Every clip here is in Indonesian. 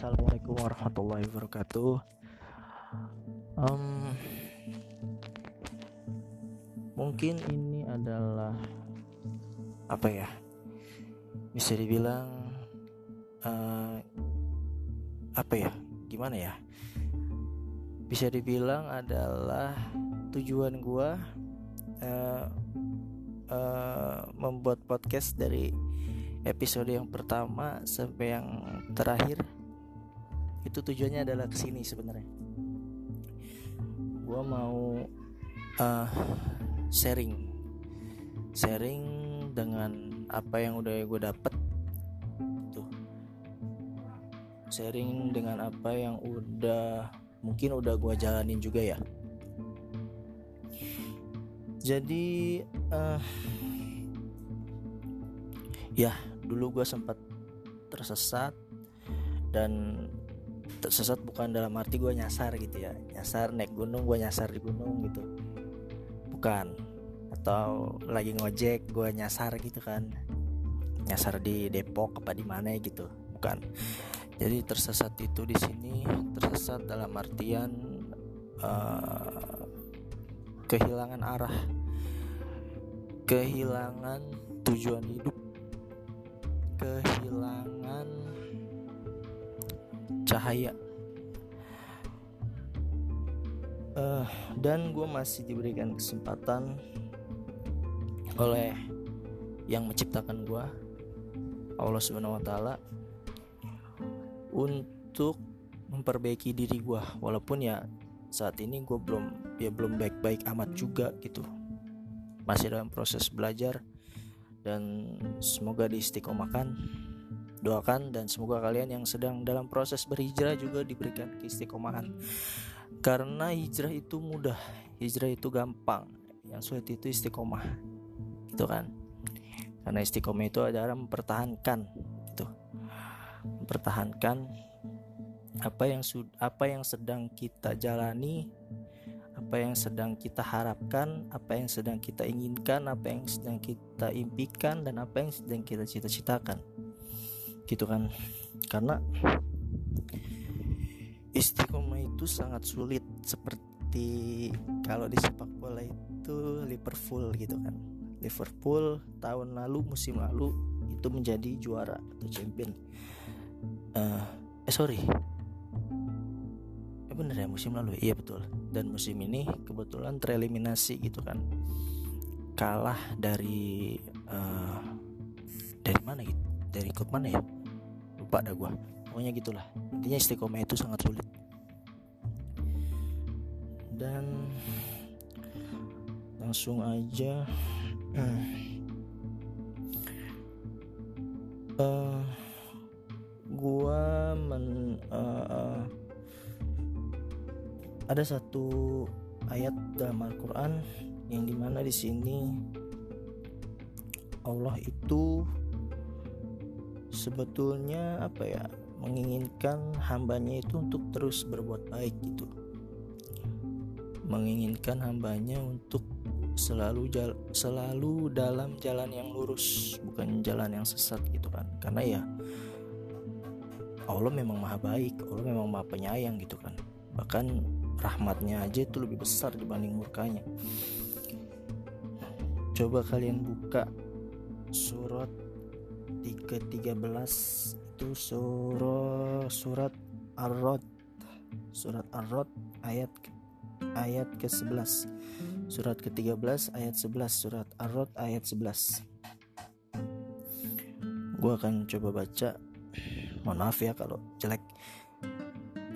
Assalamualaikum warahmatullahi wabarakatuh. Um, mungkin ini adalah apa ya? Bisa dibilang uh, apa ya? Gimana ya? Bisa dibilang adalah tujuan gua uh, uh, membuat podcast dari episode yang pertama sampai yang terakhir itu tujuannya adalah ke sini sebenarnya. Gue mau uh, sharing. Sharing dengan apa yang udah gue dapet. Tuh. Sharing dengan apa yang udah mungkin udah gue jalanin juga ya. Jadi uh, ya dulu gue sempat tersesat dan tersesat bukan dalam arti gue nyasar gitu ya. Nyasar naik gunung gue nyasar di gunung gitu. Bukan. Atau lagi ngojek gue nyasar gitu kan. Nyasar di Depok apa di mana gitu. Bukan. Jadi tersesat itu di sini tersesat dalam artian uh, kehilangan arah. Kehilangan tujuan hidup. Kehilangan cahaya. Uh, dan gue masih diberikan kesempatan oleh yang menciptakan gue Allah Subhanahu Wa Taala untuk memperbaiki diri gue walaupun ya saat ini gue belum ya belum baik-baik amat juga gitu. Masih dalam proses belajar dan semoga diistiqomahkan doakan dan semoga kalian yang sedang dalam proses berhijrah juga diberikan keistiqomahan. Karena hijrah itu mudah hijrah itu gampang. Yang sulit itu istiqomah. Gitu kan? Karena istiqomah itu adalah mempertahankan itu mempertahankan apa yang apa yang sedang kita jalani apa yang sedang kita harapkan, apa yang sedang kita inginkan, apa yang sedang kita impikan dan apa yang sedang kita cita-citakan. Gitu kan. Karena istiqomah itu sangat sulit. Seperti kalau di sepak bola itu Liverpool gitu kan. Liverpool tahun lalu musim lalu itu menjadi juara atau champion. Uh, eh sorry, eh bener ya musim lalu iya betul. Dan musim ini kebetulan tereliminasi gitu kan. Kalah dari uh, dari mana gitu? Dari klub mana ya lupa dah gue pokoknya gitulah. Intinya istiqomah itu sangat sulit. Dan langsung aja uh, gua men uh, uh, ada satu ayat dalam Al-Quran yang di mana di sini Allah itu sebetulnya apa ya menginginkan hambanya itu untuk terus berbuat baik gitu. Menginginkan hambanya untuk selalu jal, selalu dalam jalan yang lurus bukan jalan yang sesat gitu kan. Karena ya Allah memang maha baik Allah memang maha penyayang gitu kan. Bahkan rahmatnya aja itu lebih besar dibanding murkanya. Coba kalian buka surat 313 itu surah surat Ar-Rod. Surat Ar-Rod ayat ayat ke-11 surat ke-13 ayat 11 surat Ar-Rod ayat 11 gua akan coba baca. Mohon maaf ya kalau jelek.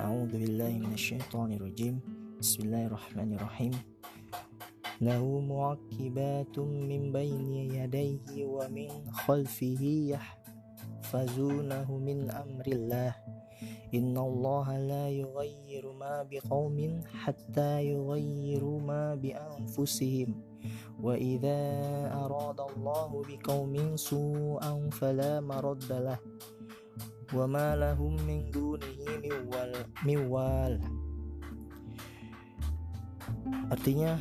A'udzubillahi minasyaitonirrajim. Bismillahirrahmanirrahim. له معقبات من بين يديه ومن خلفه يحفظونه من أمر الله إن الله لا يغير ما بقوم حتى يغيروا ما بأنفسهم وإذا أراد الله بقوم سوءا فلا مرد له wa ma lahum min dunihi miwal miwal artinya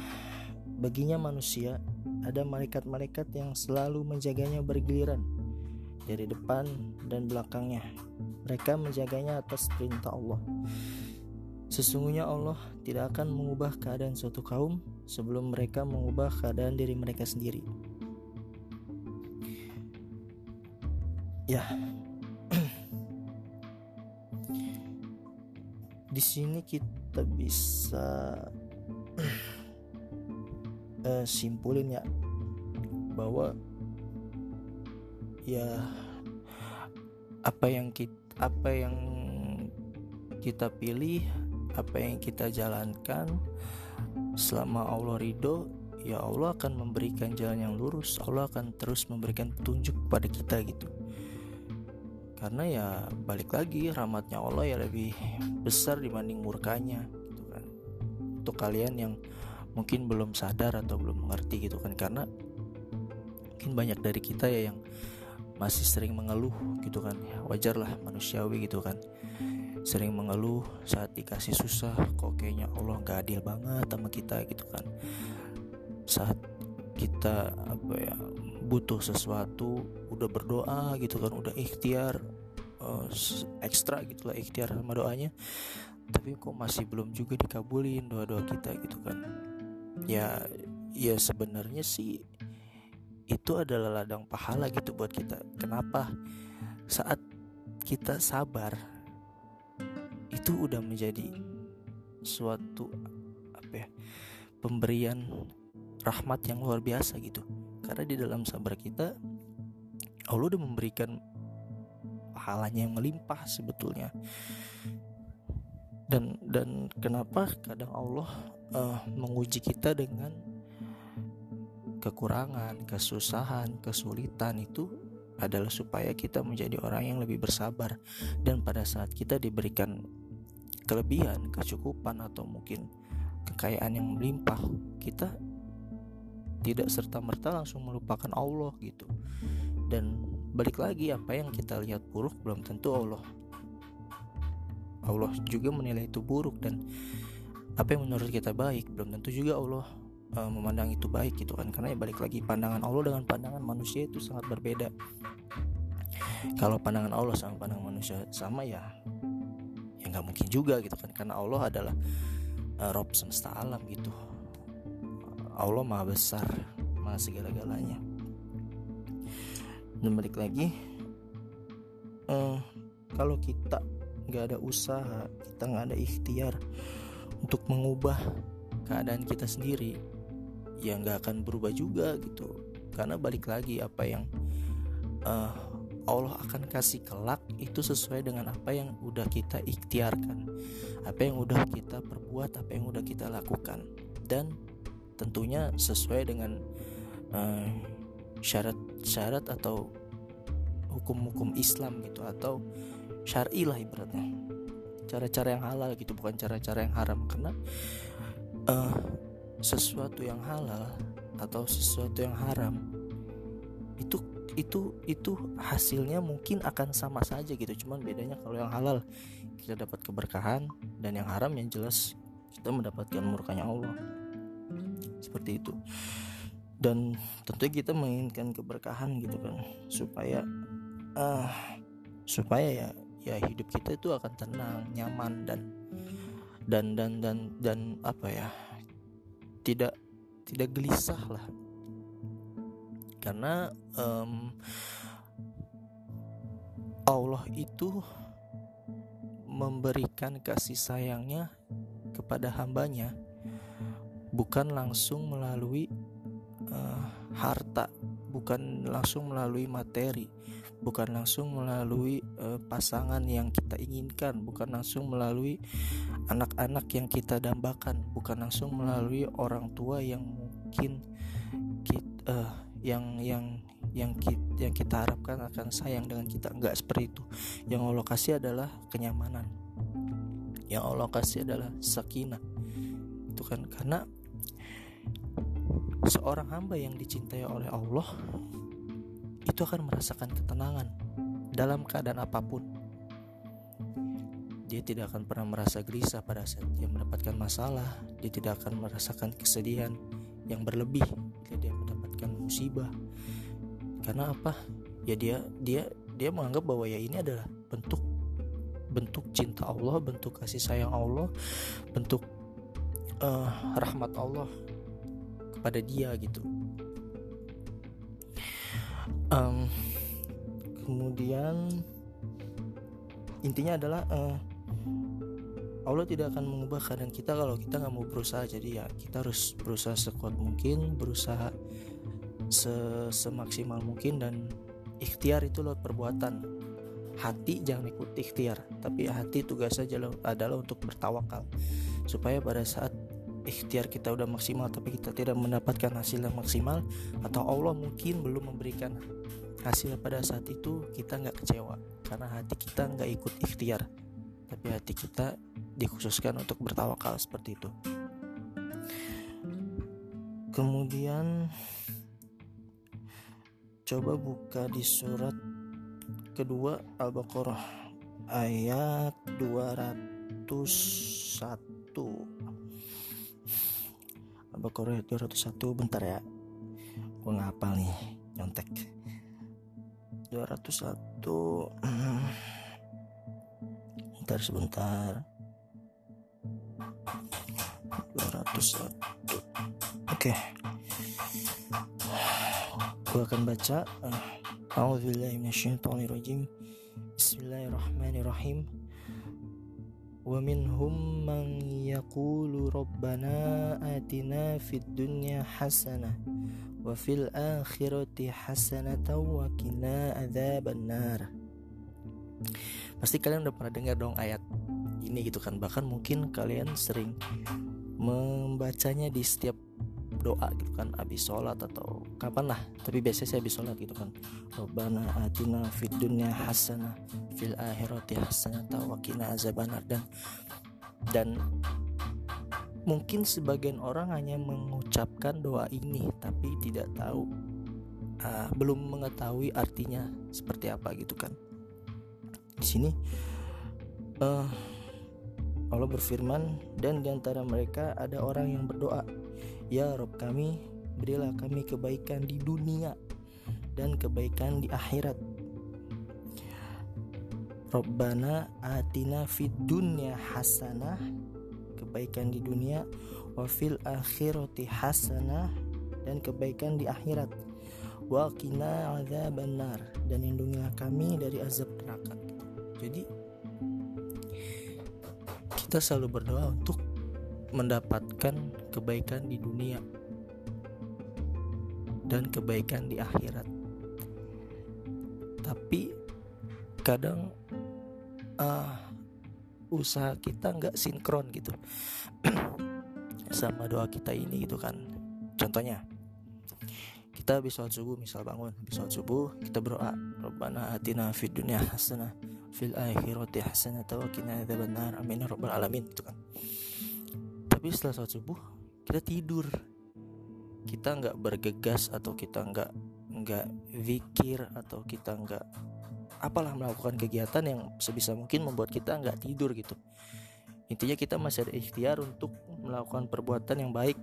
baginya manusia ada malaikat-malaikat yang selalu menjaganya bergiliran dari depan dan belakangnya. Mereka menjaganya atas perintah Allah. Sesungguhnya Allah tidak akan mengubah keadaan suatu kaum sebelum mereka mengubah keadaan diri mereka sendiri. Ya. Di sini kita bisa uh, simpulin ya bahwa ya apa yang kita apa yang kita pilih apa yang kita jalankan selama Allah ridho ya Allah akan memberikan jalan yang lurus Allah akan terus memberikan petunjuk kepada kita gitu. Karena ya balik lagi rahmatnya Allah ya lebih besar dibanding murkanya gitu kan. Untuk kalian yang mungkin belum sadar atau belum mengerti gitu kan. Karena mungkin banyak dari kita ya yang masih sering mengeluh gitu kan. Ya wajar lah manusiawi gitu kan. Sering mengeluh saat dikasih susah kok kayaknya Allah gak adil banget sama kita gitu kan. Saat kita apa ya butuh sesuatu udah berdoa gitu kan udah ikhtiar uh, ekstra gitulah ikhtiar sama doanya. Tapi kok masih belum juga dikabulin doa-doa kita gitu kan ya ya sebenarnya sih itu adalah ladang pahala gitu buat kita. Kenapa? Saat kita sabar itu udah menjadi suatu apa ya pemberian rahmat yang luar biasa gitu. Karena di dalam sabar kita Allah udah memberikan pahalanya yang melimpah sebetulnya. Dan dan kenapa kadang Allah uh, menguji kita dengan kekurangan, kesusahan, kesulitan itu adalah supaya kita menjadi orang yang lebih bersabar dan pada saat kita diberikan kelebihan, kecukupan atau mungkin kekayaan yang melimpah, kita tidak serta-merta langsung melupakan Allah gitu. Dan balik lagi apa yang kita lihat buruk belum tentu Allah Allah juga menilai itu buruk dan apa yang menurut kita baik belum tentu juga Allah uh, memandang itu baik gitu kan. Karena ya balik lagi pandangan Allah dengan pandangan manusia itu sangat berbeda. Kalau pandangan Allah sama pandangan manusia sama ya ya nggak mungkin juga gitu kan. Karena Allah adalah uh, Rob semesta alam gitu. Allah maha besar maha segala-galanya. Dan balik lagi uh, kalau kita nggak ada usaha kita nggak ada ikhtiar untuk mengubah keadaan kita sendiri ya nggak akan berubah juga gitu. Karena balik lagi apa yang uh, Allah akan kasih kelak itu sesuai dengan apa yang udah kita ikhtiarkan apa yang udah kita perbuat apa yang udah kita lakukan. Dan tentunya sesuai dengan syarat-syarat uh, atau hukum-hukum Islam gitu atau syar'i lah ibaratnya cara-cara yang halal gitu bukan cara-cara yang haram. Karena uh, sesuatu yang halal atau sesuatu yang haram itu itu itu hasilnya mungkin akan sama saja gitu. Cuman bedanya kalau yang halal kita dapat keberkahan dan yang haram yang jelas kita mendapatkan murkanya Allah. Seperti itu. Dan tentunya kita menginginkan keberkahan gitu kan supaya uh, supaya ya ya hidup kita itu akan tenang nyaman dan dan dan dan dan apa ya tidak tidak gelisah lah. Karena um, Allah itu memberikan kasih sayangnya kepada hambanya bukan langsung melalui uh, harta bukan langsung melalui materi bukan langsung melalui uh, pasangan yang kita inginkan, bukan langsung melalui anak-anak yang kita dambakan, bukan langsung melalui orang tua yang mungkin kita, uh, eh, yang yang yang kita, yang kita harapkan akan sayang dengan kita enggak seperti itu. Yang Allah kasih adalah kenyamanan. Yang Allah kasih adalah sakinah. Itu kan karena seorang hamba yang dicintai oleh Allah itu akan merasakan ketenangan dalam keadaan apa pun. Dia tidak akan pernah merasa gelisah pada saat dia mendapatkan masalah. Dia tidak akan merasakan kesedihan yang berlebih ketika dia mendapatkan musibah. Karena apa? ya dia dia dia menganggap bahwa ya ini adalah bentuk bentuk cinta Allah bentuk kasih sayang Allah bentuk uh, rahmat Allah kepada dia gitu um, kemudian intinya adalah uh, Allah tidak akan mengubah keadaan kita kalau kita nggak mau berusaha. Jadi ya kita harus berusaha sekuat mungkin berusaha semaksimal mungkin dan ikhtiar itu lewat perbuatan. Hati jangan ikut ikhtiar tapi hati tugasnya adalah untuk bertawakal. Supaya pada saat ikhtiar kita udah maksimal tapi kita tidak mendapatkan hasil yang maksimal atau Allah mungkin belum memberikan hasil pada saat itu kita nggak kecewa. Karena hati kita nggak ikut ikhtiar tapi hati kita dikhususkan untuk bertawakal seperti itu. Kemudian coba buka di surat kedua Al-Baqarah ayat 201 Al-Baqarah ayat 201 bentar ya. Gue ngapal nih nyontek. 201 bentar sebentar. 201 oke. Okay. gue akan baca. A'udzubillahiminasyaitonirrajim Bismillahirrahmanirrahim Yaqulu rabbana atina fid dunya hasanah wa fil akhirati hasanatan wa qina adzaban nar Pasti kalian udah pernah dengar dong ayat ini gitu kan? Bahkan mungkin kalian sering membacanya di setiap doa gitu kan? Habis sholat atau kapan lah tapi biasanya saya habis sholat gitu kan. Rabbana atina fid dunya hasanah fil akhirati hasanah tawakina azabanar dan dan mungkin sebagian orang hanya mengucapkan doa ini tapi tidak tahu uh, belum mengetahui artinya seperti apa gitu kan. Di sini uh, Allah berfirman dan di antara mereka ada orang yang berdoa ya Rob kami berilah kami kebaikan di dunia dan kebaikan di akhirat. Robbana atina fid dunya hasanah kebaikan di dunia wa fil akhirati hasanah dan kebaikan di akhirat. Wa qina adzabannar dan lindungilah kami dari azab neraka. Jadi kita selalu berdoa untuk mendapatkan kebaikan di dunia dan kebaikan di akhirat. Tapi kadang uh, usaha kita nggak sinkron gitu sama doa kita ini gitu kan. Contohnya kita habis sholat subuh misal bangun habis sholat subuh kita berdoa Rabbana atina fid dunya hasanah fil akhirati hasanah wa qina adzabannar amin ya rabbal alamin gitu kan tapi setelah sholat subuh kita tidur kita nggak bergegas atau kita nggak nggak zikir atau kita nggak apalah melakukan kegiatan yang sebisa mungkin membuat kita nggak tidur gitu. Intinya kita masih ada ikhtiar untuk melakukan perbuatan yang baik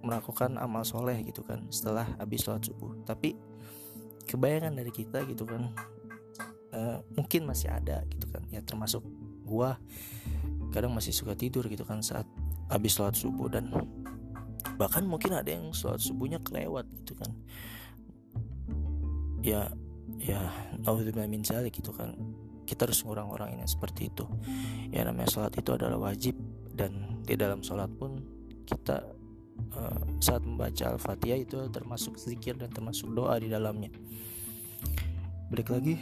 melakukan amal soleh gitu kan setelah habis sholat subuh. Tapi kebayangan dari kita gitu kan uh, mungkin masih ada gitu kan. Ya termasuk gua kadang masih suka tidur gitu kan saat habis sholat subuh dan bahkan mungkin ada yang sholat subuhnya kelewat gitu kan. Ya ya naudzubillah min gitu kan. Kita harus ngurang-ngurangin yang seperti itu. Ya namanya sholat itu adalah wajib dan di dalam sholat pun kita uh, saat membaca al-fatihah itu termasuk zikir dan termasuk doa di dalamnya. Balik lagi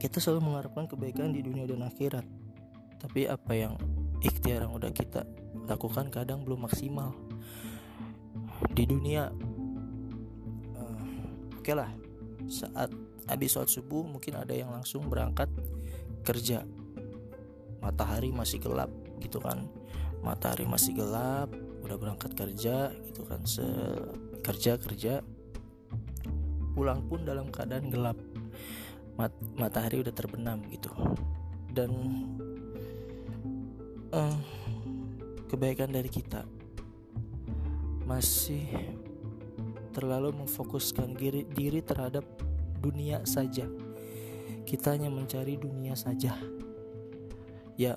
kita selalu mengharapkan kebaikan di dunia dan akhirat. Tapi apa yang ikhtiar yang udah kita lakukan kadang belum maksimal di dunia uh, oke okay lah. Saat habis sholat subuh mungkin ada yang langsung berangkat kerja. Matahari masih gelap gitu kan. Matahari masih gelap udah berangkat kerja gitu kan. Se kerja kerja. Pulang pun dalam keadaan gelap. Mat matahari udah terbenam gitu. Dan uh, kebaikan dari kita masih terlalu memfokuskan diri, diri terhadap dunia saja. Kita hanya mencari dunia saja. Ya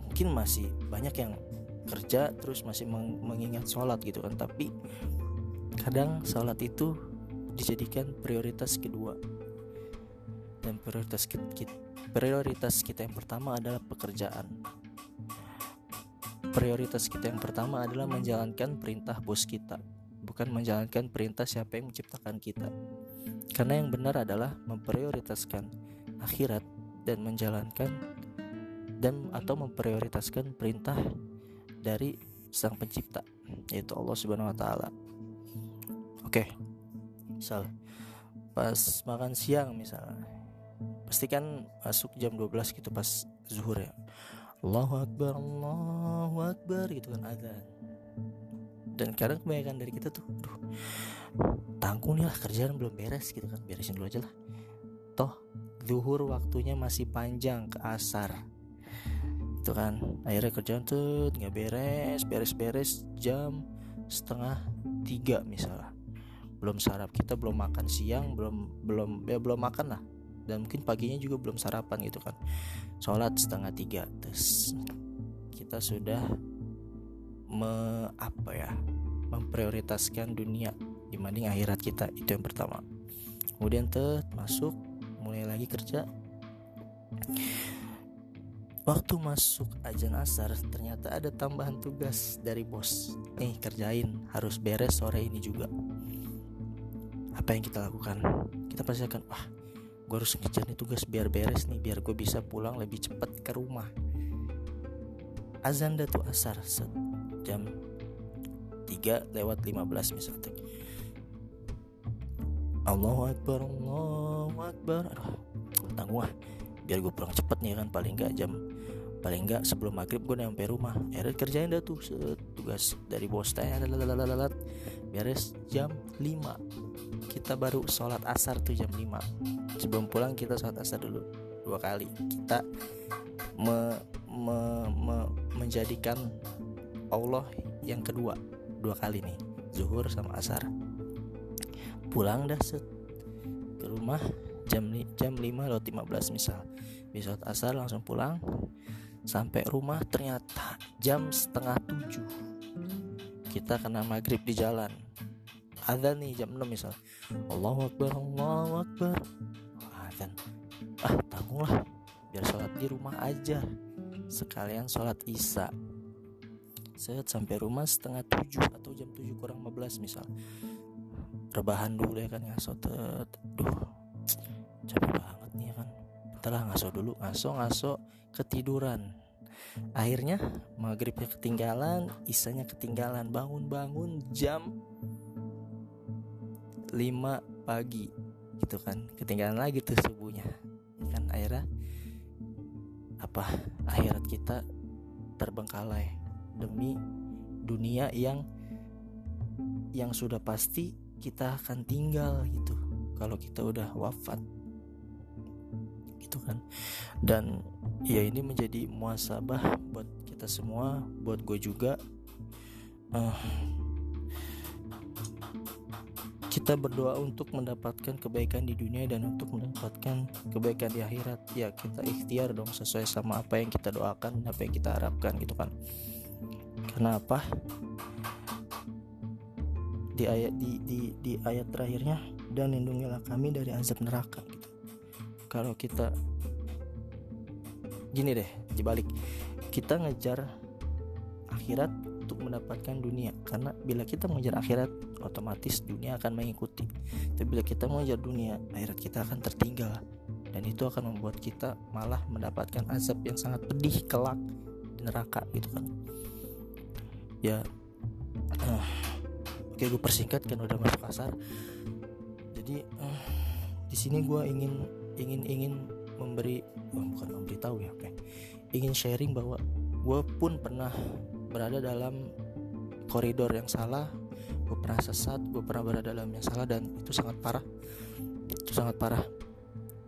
mungkin masih banyak yang kerja terus masih meng mengingat sholat gitu kan. Tapi kadang sholat itu dijadikan prioritas kedua. Dan prioritas kita, prioritas kita yang pertama adalah pekerjaan prioritas kita yang pertama adalah menjalankan perintah bos kita bukan menjalankan perintah siapa yang menciptakan kita karena yang benar adalah memprioritaskan akhirat dan menjalankan dan atau memprioritaskan perintah dari sang pencipta yaitu Allah Subhanahu wa taala. Oke. Misal pas makan siang misalnya. Pasti kan masuk jam 12 gitu pas zuhur ya. Allahu akbar Allahu akbar gitu kan azan. Dan kadang kebanyakan dari kita tuh duh, tanggung nih lah kerjaan belum beres gitu kan beresin dulu aja lah. Toh zuhur waktunya masih panjang ke asar. Itu kan akhirnya kerjaan tuh nggak beres beres-beres jam setengah tiga misalnya. Belum sarap kita belum makan siang belum belum ya belum makan lah dan mungkin paginya juga belum sarapan gitu kan. Sholat setengah tiga. Terus kita sudah me apa ya memprioritaskan dunia dibanding akhirat kita. Itu yang pertama. Kemudian tuh masuk mulai lagi kerja. Waktu masuk ajan asar ternyata ada tambahan tugas dari bos. Nih kerjain harus beres sore ini juga. Apa yang kita lakukan? Kita pasti akan wah gue harus ngejar nih tugas biar beres nih Biar gue bisa pulang lebih cepat ke rumah. Azan tuh asar jam 3 lewat 15 misalnya Allahu Akbar Allahu Akbar. Aduh tanggung ah biar gue pulang cepet nih kan paling gak jam paling enggak sebelum maghrib gue nyampe rumah. Akhirnya kerjain dah tuh tugas dari bos lalalalat beres jam 5 kita baru sholat asar tuh jam 5 sebelum pulang kita sholat asar dulu dua kali. Kita me, me, me, menjadikan Allah yang kedua dua kali nih zuhur sama asar. Pulang dah set ke rumah jam jam 5 lewat 15 misal. Besok asar langsung pulang Sampai rumah ternyata jam setengah tujuh. Kita kena maghrib di jalan Ada nih jam 6 misal Allahu Akbar, Allahu Akbar. Adhan. Ah tanggung lah. Biar sholat di rumah aja. Sekalian sholat isya. Saya sampai rumah setengah tujuh Atau jam tujuh kurang 15 misal Rebahan dulu ya kan ngaso Duh Capek banget nih ya kan. Bentar ngaso dulu. Ngaso ngaso ketiduran. Akhirnya maghribnya ketinggalan isanya ketinggalan. Bangun-bangun jam 5 pagi gitu kan. Ketinggalan lagi tuh subuhnya. Kan akhirnya apa? Akhirat kita terbengkalai demi dunia yang yang sudah pasti kita akan tinggal gitu. Kalau kita udah wafat gitu kan. Dan ya ini menjadi muasabah buat kita semua buat gue juga. Uh, kita berdoa untuk mendapatkan kebaikan di dunia dan untuk mendapatkan kebaikan di akhirat. Ya kita ikhtiar dong sesuai sama apa yang kita doakan apa yang kita harapkan gitu kan. Kenapa di ayat di, di, di ayat terakhirnya dan lindungilah kami dari azab neraka. Gitu. Kalau kita gini deh dibalik. Kita ngejar akhirat untuk mendapatkan dunia. Karena bila kita mengejar akhirat otomatis dunia akan mengikuti. Tapi bila kita mengejar dunia akhirat kita akan tertinggal. Dan itu akan membuat kita malah mendapatkan azab yang sangat pedih kelak di neraka gitu kan. Ya uh, oke gue persingkat kan udah masuk kasar. Jadi uh, di sini gue ingin ingin ingin memberi oh, bukan memberitahu ya oke. Ingin sharing bahwa gue pun pernah berada dalam koridor yang salah gue pernah sesat gue pernah berada dalam yang salah dan itu sangat parah. Itu sangat parah.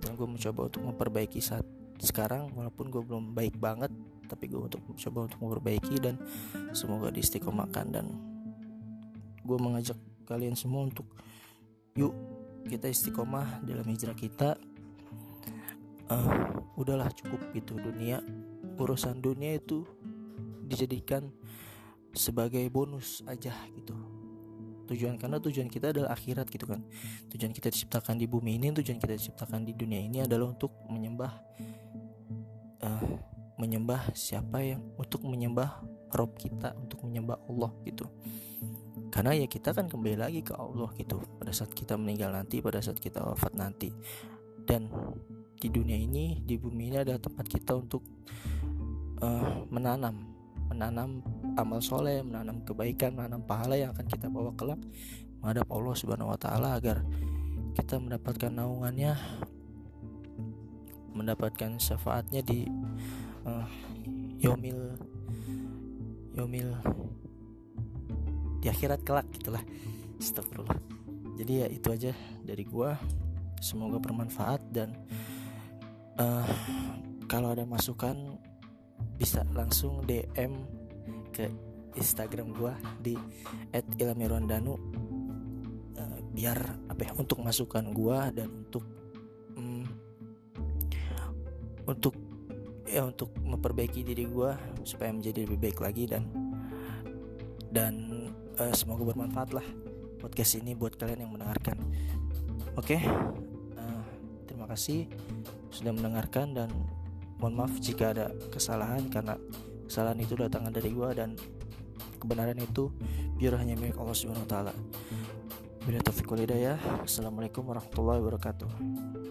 Dan gue mencoba untuk memperbaiki saat sekarang walaupun gue belum baik banget tapi gue untuk mencoba untuk memperbaiki dan semoga diistiqomahkan. Dan gue mengajak kalian semua untuk yuk kita istiqomah dalam hijrah kita. Uh, udahlah cukup gitu dunia. Urusan dunia itu dijadikan sebagai bonus aja gitu. Tujuan karena tujuan kita adalah akhirat gitu kan. Tujuan kita diciptakan di bumi ini tujuan kita diciptakan di dunia ini adalah untuk menyembah uh, menyembah siapa yang untuk menyembah Rob kita untuk menyembah Allah gitu. Karena ya kita kan kembali lagi ke Allah gitu pada saat kita meninggal nanti pada saat kita wafat nanti. Dan di dunia ini di bumi ini ada tempat kita untuk uh, menanam menanam amal soleh, menanam kebaikan, menanam pahala yang akan kita bawa kelak menghadap Allah Subhanahu Wa Taala agar kita mendapatkan naungannya, mendapatkan syafaatnya di uh, yomil yomil di akhirat kelak gitulah. Astagfirullah. Jadi ya itu aja dari gua. Semoga bermanfaat dan uh, kalau ada masukan bisa langsung DM ke Instagram gua di @ilmirondanu uh, eh, biar apa ya untuk masukan gua dan untuk um, untuk ya untuk memperbaiki diri gua supaya menjadi lebih baik lagi dan dan uh, semoga bermanfaat lah podcast ini buat kalian yang mendengarkan oke okay? uh, terima kasih sudah mendengarkan dan mohon maaf jika ada kesalahan karena kesalahan itu datang dari gua dan kebenaran itu biar hanya milik Allah Subhanahu wa taala. Bila taufiq ya. Assalamualaikum warahmatullahi wabarakatuh.